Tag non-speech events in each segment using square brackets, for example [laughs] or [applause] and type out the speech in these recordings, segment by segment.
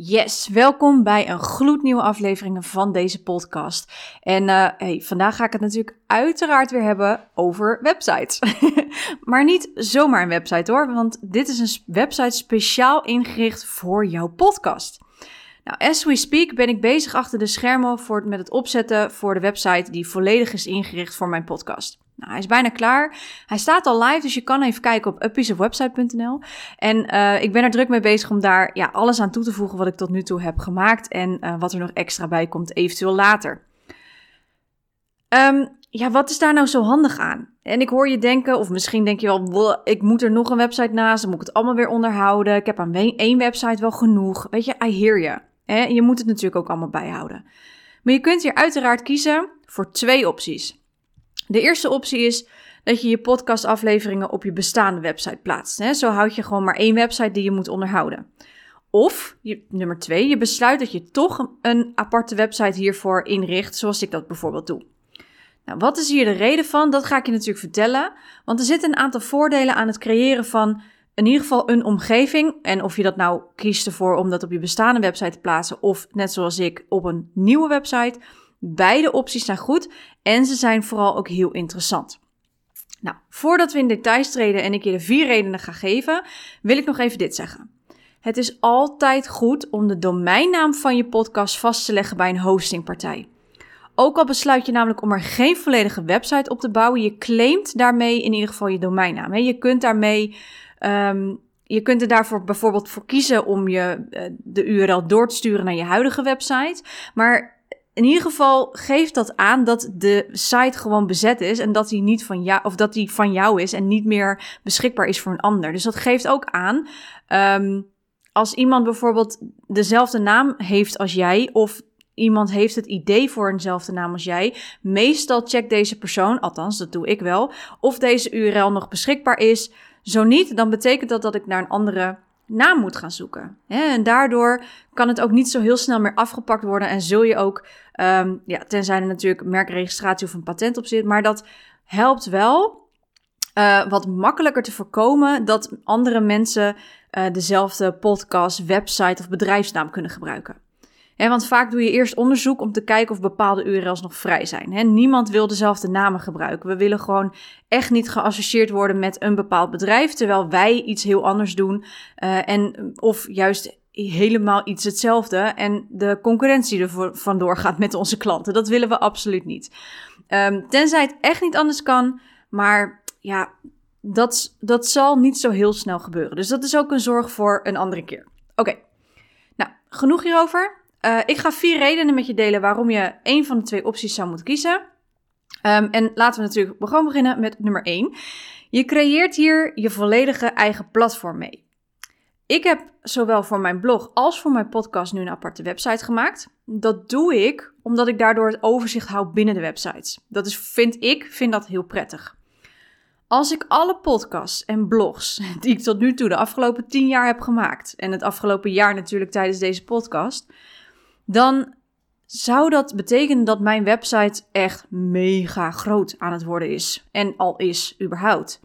Yes, welkom bij een gloednieuwe aflevering van deze podcast. En uh, hey, vandaag ga ik het natuurlijk uiteraard weer hebben over websites. [laughs] maar niet zomaar een website hoor, want dit is een website speciaal ingericht voor jouw podcast. Nou, as we speak ben ik bezig achter de schermen voor, met het opzetten voor de website die volledig is ingericht voor mijn podcast. Nou, hij is bijna klaar. Hij staat al live, dus je kan even kijken op apieceofwebsite.nl. En uh, ik ben er druk mee bezig om daar ja, alles aan toe te voegen wat ik tot nu toe heb gemaakt en uh, wat er nog extra bij komt, eventueel later. Um, ja, wat is daar nou zo handig aan? En ik hoor je denken, of misschien denk je wel, ik moet er nog een website naast, dan moet ik het allemaal weer onderhouden. Ik heb aan één website wel genoeg. Weet je, I hear you. Je moet het natuurlijk ook allemaal bijhouden. Maar je kunt hier uiteraard kiezen voor twee opties. De eerste optie is dat je je podcastafleveringen op je bestaande website plaatst. Zo houd je gewoon maar één website die je moet onderhouden. Of, nummer twee, je besluit dat je toch een aparte website hiervoor inricht, zoals ik dat bijvoorbeeld doe. Nou, wat is hier de reden van? Dat ga ik je natuurlijk vertellen. Want er zitten een aantal voordelen aan het creëren van in ieder geval een omgeving. En of je dat nou kiest ervoor om dat op je bestaande website te plaatsen of net zoals ik op een nieuwe website. Beide opties zijn goed en ze zijn vooral ook heel interessant. Nou, voordat we in details treden en ik je de vier redenen ga geven, wil ik nog even dit zeggen. Het is altijd goed om de domeinnaam van je podcast vast te leggen bij een hostingpartij. Ook al besluit je namelijk om er geen volledige website op te bouwen, je claimt daarmee in ieder geval je domeinnaam. Je kunt daarmee Um, je kunt er daarvoor bijvoorbeeld voor kiezen om je uh, de URL door te sturen naar je huidige website. Maar in ieder geval geeft dat aan dat de site gewoon bezet is en dat die niet van jou of dat die van jou is en niet meer beschikbaar is voor een ander. Dus dat geeft ook aan um, als iemand bijvoorbeeld dezelfde naam heeft als jij of iemand heeft het idee voor eenzelfde naam als jij, meestal checkt deze persoon, althans dat doe ik wel, of deze URL nog beschikbaar is zo niet, dan betekent dat dat ik naar een andere naam moet gaan zoeken. En daardoor kan het ook niet zo heel snel meer afgepakt worden. En zul je ook, um, ja, tenzij er natuurlijk merkregistratie of een patent op zit, maar dat helpt wel uh, wat makkelijker te voorkomen dat andere mensen uh, dezelfde podcast, website of bedrijfsnaam kunnen gebruiken want vaak doe je eerst onderzoek om te kijken of bepaalde URL's nog vrij zijn. niemand wil dezelfde namen gebruiken. We willen gewoon echt niet geassocieerd worden met een bepaald bedrijf, terwijl wij iets heel anders doen. Uh, en, of juist helemaal iets hetzelfde en de concurrentie er vandoor gaat met onze klanten. Dat willen we absoluut niet. Um, tenzij het echt niet anders kan, maar ja, dat, dat zal niet zo heel snel gebeuren. Dus dat is ook een zorg voor een andere keer. Oké, nou, genoeg hierover. Uh, ik ga vier redenen met je delen waarom je een van de twee opties zou moeten kiezen. Um, en laten we natuurlijk gewoon beginnen met nummer 1. Je creëert hier je volledige eigen platform mee. Ik heb zowel voor mijn blog als voor mijn podcast nu een aparte website gemaakt. Dat doe ik omdat ik daardoor het overzicht hou binnen de websites. Dat is, vind ik, vind dat heel prettig. Als ik alle podcasts en blogs [laughs] die ik tot nu toe de afgelopen 10 jaar heb gemaakt, en het afgelopen jaar natuurlijk tijdens deze podcast, dan zou dat betekenen dat mijn website echt mega groot aan het worden is. En al is überhaupt.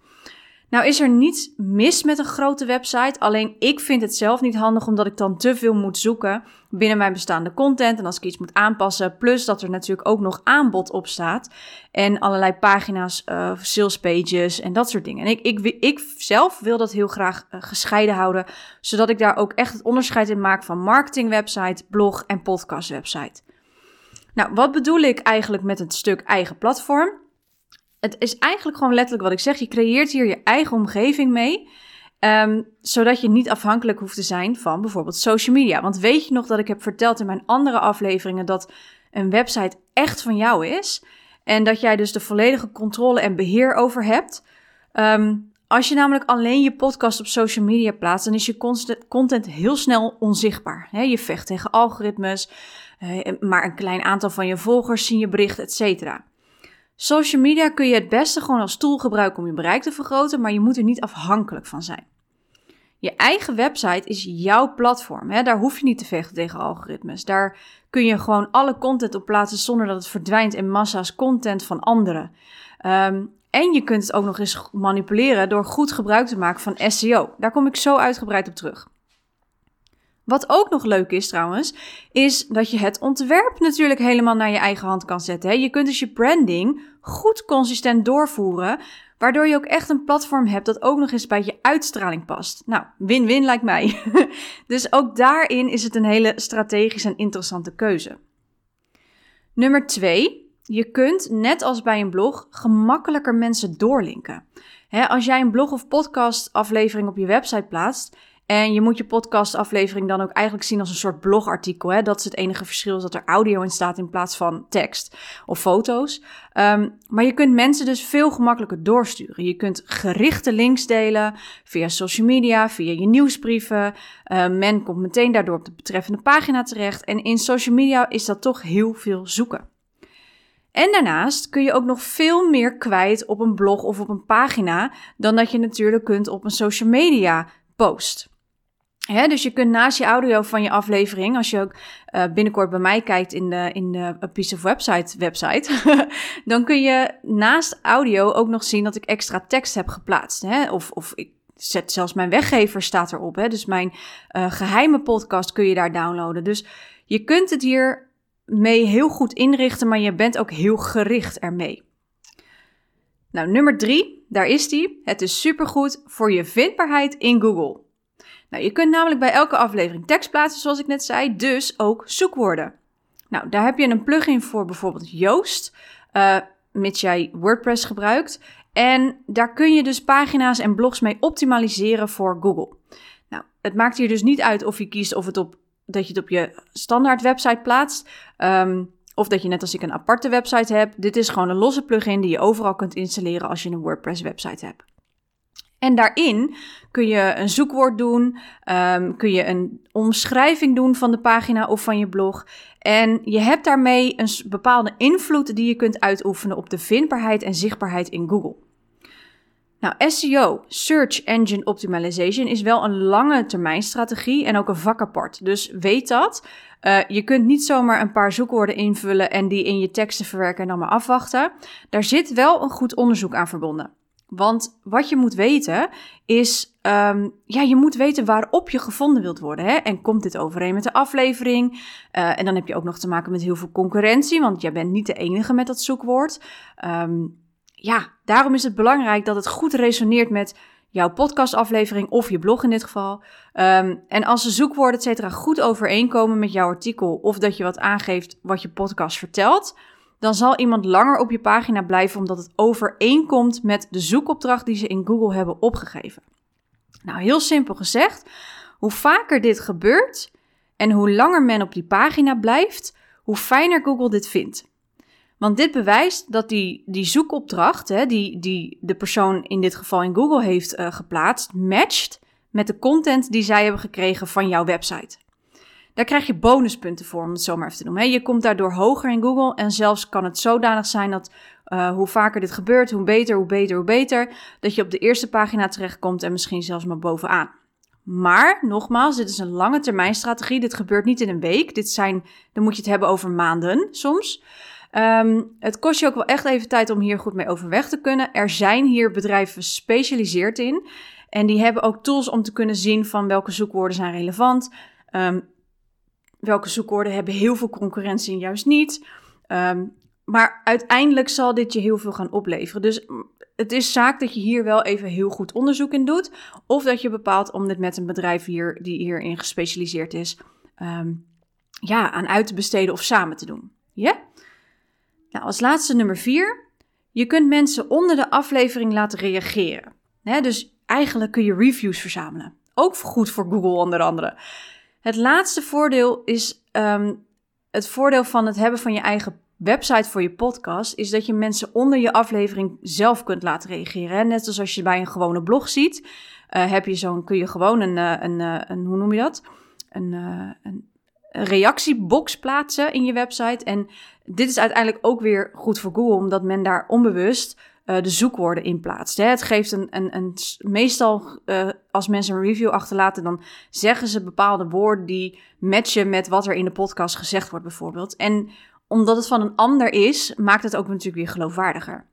Nou is er niets mis met een grote website, alleen ik vind het zelf niet handig omdat ik dan te veel moet zoeken binnen mijn bestaande content en als ik iets moet aanpassen, plus dat er natuurlijk ook nog aanbod op staat en allerlei pagina's, uh, sales pages en dat soort dingen. En ik, ik, ik zelf wil dat heel graag uh, gescheiden houden, zodat ik daar ook echt het onderscheid in maak van marketing website, blog en podcast website. Nou, wat bedoel ik eigenlijk met het stuk eigen platform? Het is eigenlijk gewoon letterlijk wat ik zeg. Je creëert hier je eigen omgeving mee. Um, zodat je niet afhankelijk hoeft te zijn van bijvoorbeeld social media. Want weet je nog dat ik heb verteld in mijn andere afleveringen dat een website echt van jou is. En dat jij dus de volledige controle en beheer over hebt. Um, Als je namelijk alleen je podcast op social media plaatst, dan is je content heel snel onzichtbaar. Je vecht tegen algoritmes, eh, maar een klein aantal van je volgers zien je bericht, etc. Social media kun je het beste gewoon als tool gebruiken om je bereik te vergroten, maar je moet er niet afhankelijk van zijn. Je eigen website is jouw platform. Hè? Daar hoef je niet te vechten tegen algoritmes. Daar kun je gewoon alle content op plaatsen zonder dat het verdwijnt in massa's content van anderen. Um, en je kunt het ook nog eens manipuleren door goed gebruik te maken van SEO. Daar kom ik zo uitgebreid op terug. Wat ook nog leuk is trouwens, is dat je het ontwerp natuurlijk helemaal naar je eigen hand kan zetten. Je kunt dus je branding goed consistent doorvoeren, waardoor je ook echt een platform hebt dat ook nog eens bij je uitstraling past. Nou, win-win lijkt mij. [laughs] dus ook daarin is het een hele strategische en interessante keuze. Nummer 2 je kunt, net als bij een blog, gemakkelijker mensen doorlinken. als jij een blog of podcast aflevering op je website plaatst en je moet je podcastaflevering dan ook eigenlijk zien als een soort blogartikel. Hè? Dat is het enige verschil, dat er audio in staat in plaats van tekst of foto's. Ehm, maar je kunt mensen dus veel gemakkelijker doorsturen. Je kunt gerichte links delen via social media, via je nieuwsbrieven. Uh, men komt meteen daardoor op de betreffende pagina terecht. En in social media is dat toch heel veel zoeken. En daarnaast kun je ook nog veel meer kwijt op een blog of op een pagina dan dat je natuurlijk kunt op een social media post. Dus je kunt naast je audio van je aflevering, als je ook uh, binnenkort bij mij kijkt in de, in de Piece of Website website, [laughs] dan kun je naast audio ook nog zien dat ik extra tekst heb geplaatst. Hè? Of, of ik zet zelfs mijn weggever staat erop. Hè? Dus mijn uh, geheime podcast kun je daar downloaden. Dus je kunt het hier mee heel goed inrichten, maar je bent ook heel gericht ermee. Nou, nummer drie, daar is die. Het is supergoed voor je vindbaarheid in Google. Nou, je kunt namelijk bij elke aflevering tekst plaatsen, zoals ik net zei, dus ook zoekwoorden. Nou, daar heb je een plugin voor, bijvoorbeeld Yoast, uh, mits jij WordPress gebruikt. En daar kun je dus pagina's en blogs mee optimaliseren voor Google. Nou, het maakt hier dus niet uit of je kiest of het op dat je het op je standaard website plaatst. Um, of dat je net als ik een aparte website hebt. Dit is gewoon een losse plugin die je overal kunt installeren als je een WordPress website hebt. En daarin kun je een zoekwoord doen, um, kun je een omschrijving doen van de pagina of van je blog. En je hebt daarmee een bepaalde invloed die je kunt uitoefenen op de vindbaarheid en zichtbaarheid in Google. Nou, SEO, Search Engine Optimization, is wel een lange termijn strategie en ook een vak apart. Dus weet dat. Uh, je kunt niet zomaar een paar zoekwoorden invullen en die in je teksten verwerken en dan maar afwachten. Daar zit wel een goed onderzoek aan verbonden. Want wat je moet weten is, um, ja, je moet weten waarop je gevonden wilt worden. Hè? En komt dit overeen met de aflevering? Uh, en dan heb je ook nog te maken met heel veel concurrentie, want jij bent niet de enige met dat zoekwoord. Um, ja, daarom is het belangrijk dat het goed resoneert met jouw podcastaflevering of je blog in dit geval. Um, en als de zoekwoorden, et cetera, goed overeenkomen met jouw artikel of dat je wat aangeeft wat je podcast vertelt, dan zal iemand langer op je pagina blijven omdat het overeenkomt met de zoekopdracht die ze in Google hebben opgegeven. Nou, heel simpel gezegd, hoe vaker dit gebeurt en hoe langer men op die pagina blijft, hoe fijner Google dit vindt. Want dit bewijst dat die, die zoekopdracht, hè, die, die de persoon in dit geval in Google heeft uh, geplaatst, matcht met de content die zij hebben gekregen van jouw website. Daar krijg je bonuspunten voor, om het zo maar even te noemen. Je komt daardoor hoger in Google en zelfs kan het zodanig zijn dat uh, hoe vaker dit gebeurt, hoe beter, hoe beter, hoe beter, dat je op de eerste pagina terechtkomt en misschien zelfs maar bovenaan. Maar nogmaals, dit is een lange termijn strategie. Dit gebeurt niet in een week. Dit zijn, dan moet je het hebben over maanden soms. Um, het kost je ook wel echt even tijd om hier goed mee overweg te kunnen. Er zijn hier bedrijven gespecialiseerd in. En die hebben ook tools om te kunnen zien van welke zoekwoorden zijn relevant. Um, welke zoekwoorden hebben heel veel concurrentie en juist niet. Um, maar uiteindelijk zal dit je heel veel gaan opleveren. Dus het is zaak dat je hier wel even heel goed onderzoek in doet. Of dat je bepaalt om dit met een bedrijf hier, die hierin gespecialiseerd is, um, ja, aan uit te besteden of samen te doen. Ja? Nou, als laatste nummer vier. Je kunt mensen onder de aflevering laten reageren. dus eigenlijk kun je reviews verzamelen. Ook goed voor Google onder andere. Het laatste voordeel is um, het voordeel van het hebben van je eigen website voor je podcast is dat je mensen onder je aflevering zelf kunt laten reageren. Net zoals als je bij een gewone blog ziet, uh, heb je zo'n, kun je gewoon een, uh, een, uh, een, hoe noem je dat? Een, een, reactiebox plaatsen in je website. En dit is uiteindelijk ook weer goed voor Google, omdat men daar onbewust de zoekwoorden in plaatst. Hè. Het geeft een, een, een meestal als mensen een review achterlaten, dan zeggen ze bepaalde woorden die matchen met wat er in de podcast gezegd wordt, bijvoorbeeld. En omdat het van een ander is, maakt het ook natuurlijk weer geloofwaardiger.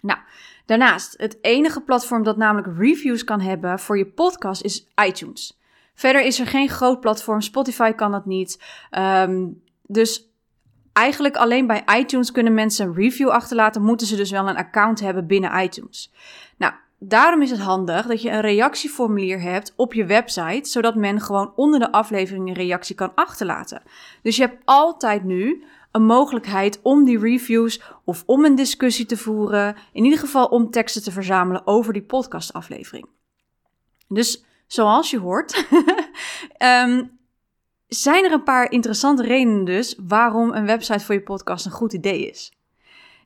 Nou, daarnaast, het enige platform dat namelijk reviews kan hebben voor je podcast is iTunes. Verder is er geen groot platform, Spotify kan dat niet. Um, dus eigenlijk alleen bij iTunes kunnen mensen een review achterlaten, moeten ze dus wel een account hebben binnen iTunes. Nou, daarom is het handig dat je een reactieformulier hebt op je website, zodat men gewoon onder de aflevering een reactie kan achterlaten. Dus je hebt altijd nu een mogelijkheid om die reviews of om een discussie te voeren. In ieder geval om teksten te verzamelen over die podcastaflevering. Dus zoals je hoort, um, [laughs] zijn er een paar interessante redenen dus waarom een website voor je podcast een goed idee is.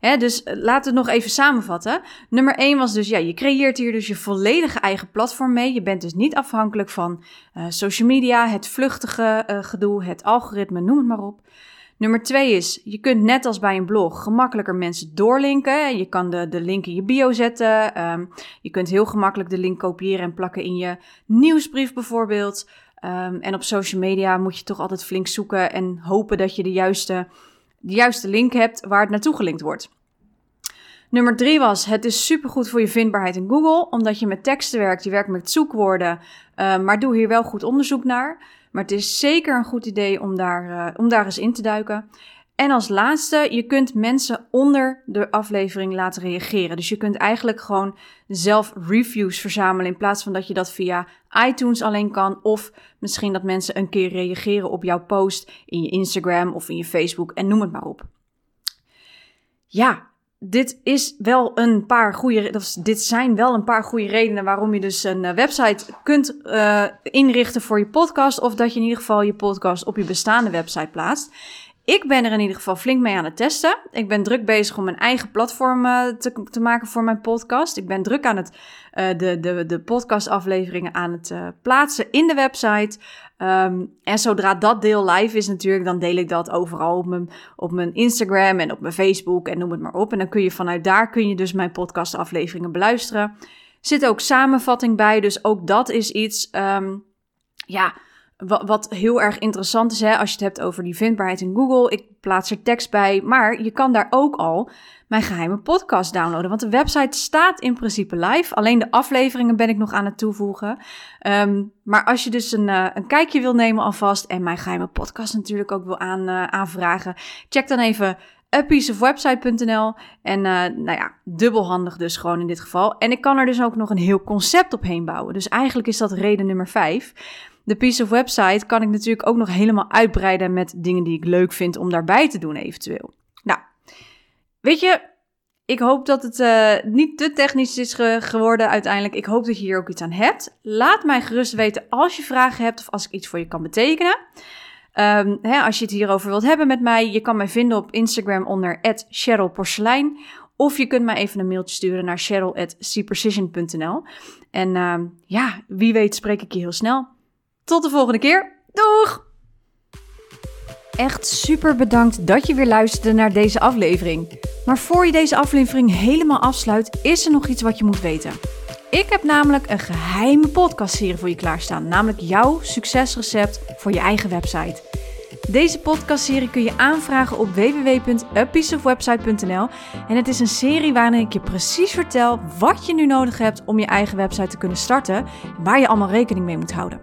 dus eh, laten we het nog even samenvatten. Nummer 1 was dus, ja, je creëert hier dus je volledige eigen platform mee. Je bent dus niet afhankelijk van uh, social media, het vluchtige uh, gedoe, het algoritme, noem het maar op. Nummer twee is, je kunt net als bij een blog gemakkelijker mensen doorlinken. Je kan de, de link in je bio zetten. Um, je kunt heel gemakkelijk de link kopiëren en plakken in je nieuwsbrief bijvoorbeeld. Um, en op social media moet je toch altijd flink zoeken en hopen dat je de juiste, de juiste link hebt waar het naartoe gelinkt wordt. Nummer drie was, het is supergoed voor je vindbaarheid in Google, omdat je met teksten werkt, je werkt met zoekwoorden, uh, maar doe hier wel goed onderzoek naar. Maar het is zeker een goed idee om daar, uh, om daar eens in te duiken. En als laatste, je kunt mensen onder de aflevering laten reageren. Dus je kunt eigenlijk gewoon zelf reviews verzamelen in plaats van dat je dat via iTunes alleen kan. Of misschien dat mensen een keer reageren op jouw post in je Instagram of in je Facebook en noem het maar op. Ja, dit is wel een paar goede, dit zijn wel een paar goede redenen waarom je dus een eh, website kunt uh, inrichten voor je podcast. Of dat je in ieder geval je podcast op je bestaande website plaatst. Ik ben er in ieder geval flink mee aan het testen. Ik ben druk bezig om mijn eigen platform uh, te, te, maken voor mijn podcast. Ik ben druk aan het uh, de, de, de podcastafleveringen aan het uh, plaatsen in de website. Um, en zodra dat deel live is natuurlijk, dan deel ik dat overal op mijn, op mijn Instagram en op mijn Facebook en noem het maar op. En dan kun je vanuit daar kun je dus mijn podcastafleveringen beluisteren. Zit ook samenvatting bij, dus ook dat is iets, um, ja, wat, heel erg interessant is hè, als je het hebt over die vindbaarheid in Google. Ik plaats er tekst bij, maar je kan daar ook al mijn geheime podcast downloaden. Want de website staat in principe live. Alleen de afleveringen ben ik nog aan het toevoegen. Um, maar als je dus een, uh, een kijkje wil nemen alvast en mijn geheime podcast natuurlijk ook wil aan, uh, aanvragen, check dan even apieceofwebsite.nl. En uh, nou ja, dubbelhandig dus gewoon in dit geval. En ik kan er dus ook nog een heel concept omheen bouwen. Dus eigenlijk is dat reden nummer 5. De piece of website kan ik natuurlijk ook nog helemaal uitbreiden met dingen die ik leuk vind om daarbij te doen eventueel. Nou, weet je, ik hoop dat het uh, niet te technisch is ge geworden uiteindelijk. Ik hoop dat je hier ook iets aan hebt. Laat mij gerust weten als je vragen hebt of als ik iets voor je kan betekenen. Um, hè, als je het hierover wilt hebben met mij, je kan mij vinden op Instagram onder @cherylporselein. Of je kunt mij even een mailtje sturen naar cheryl.cprecision.nl. En uh, ja, wie weet spreek ik je heel snel. Tot de volgende keer. Doeg! Echt super bedankt dat je weer luisterde naar deze aflevering. Maar voor je deze aflevering helemaal afsluit, is er nog iets wat je moet weten. Ik heb namelijk een geheime podcastserie voor je klaarstaan, namelijk jouw succesrecept voor je eigen website. Deze podcastserie kun je aanvragen op www.apieceofwebsite.nl en het is een serie waarin ik je precies vertel wat je nu nodig hebt om je eigen website te kunnen starten en waar je allemaal rekening mee moet houden.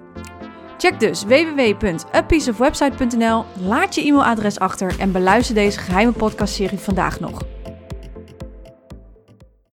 Check dus www.apieceofwebsite.nl, laat je e-mailadres achter en beluister deze geheime podcastserie vandaag nog.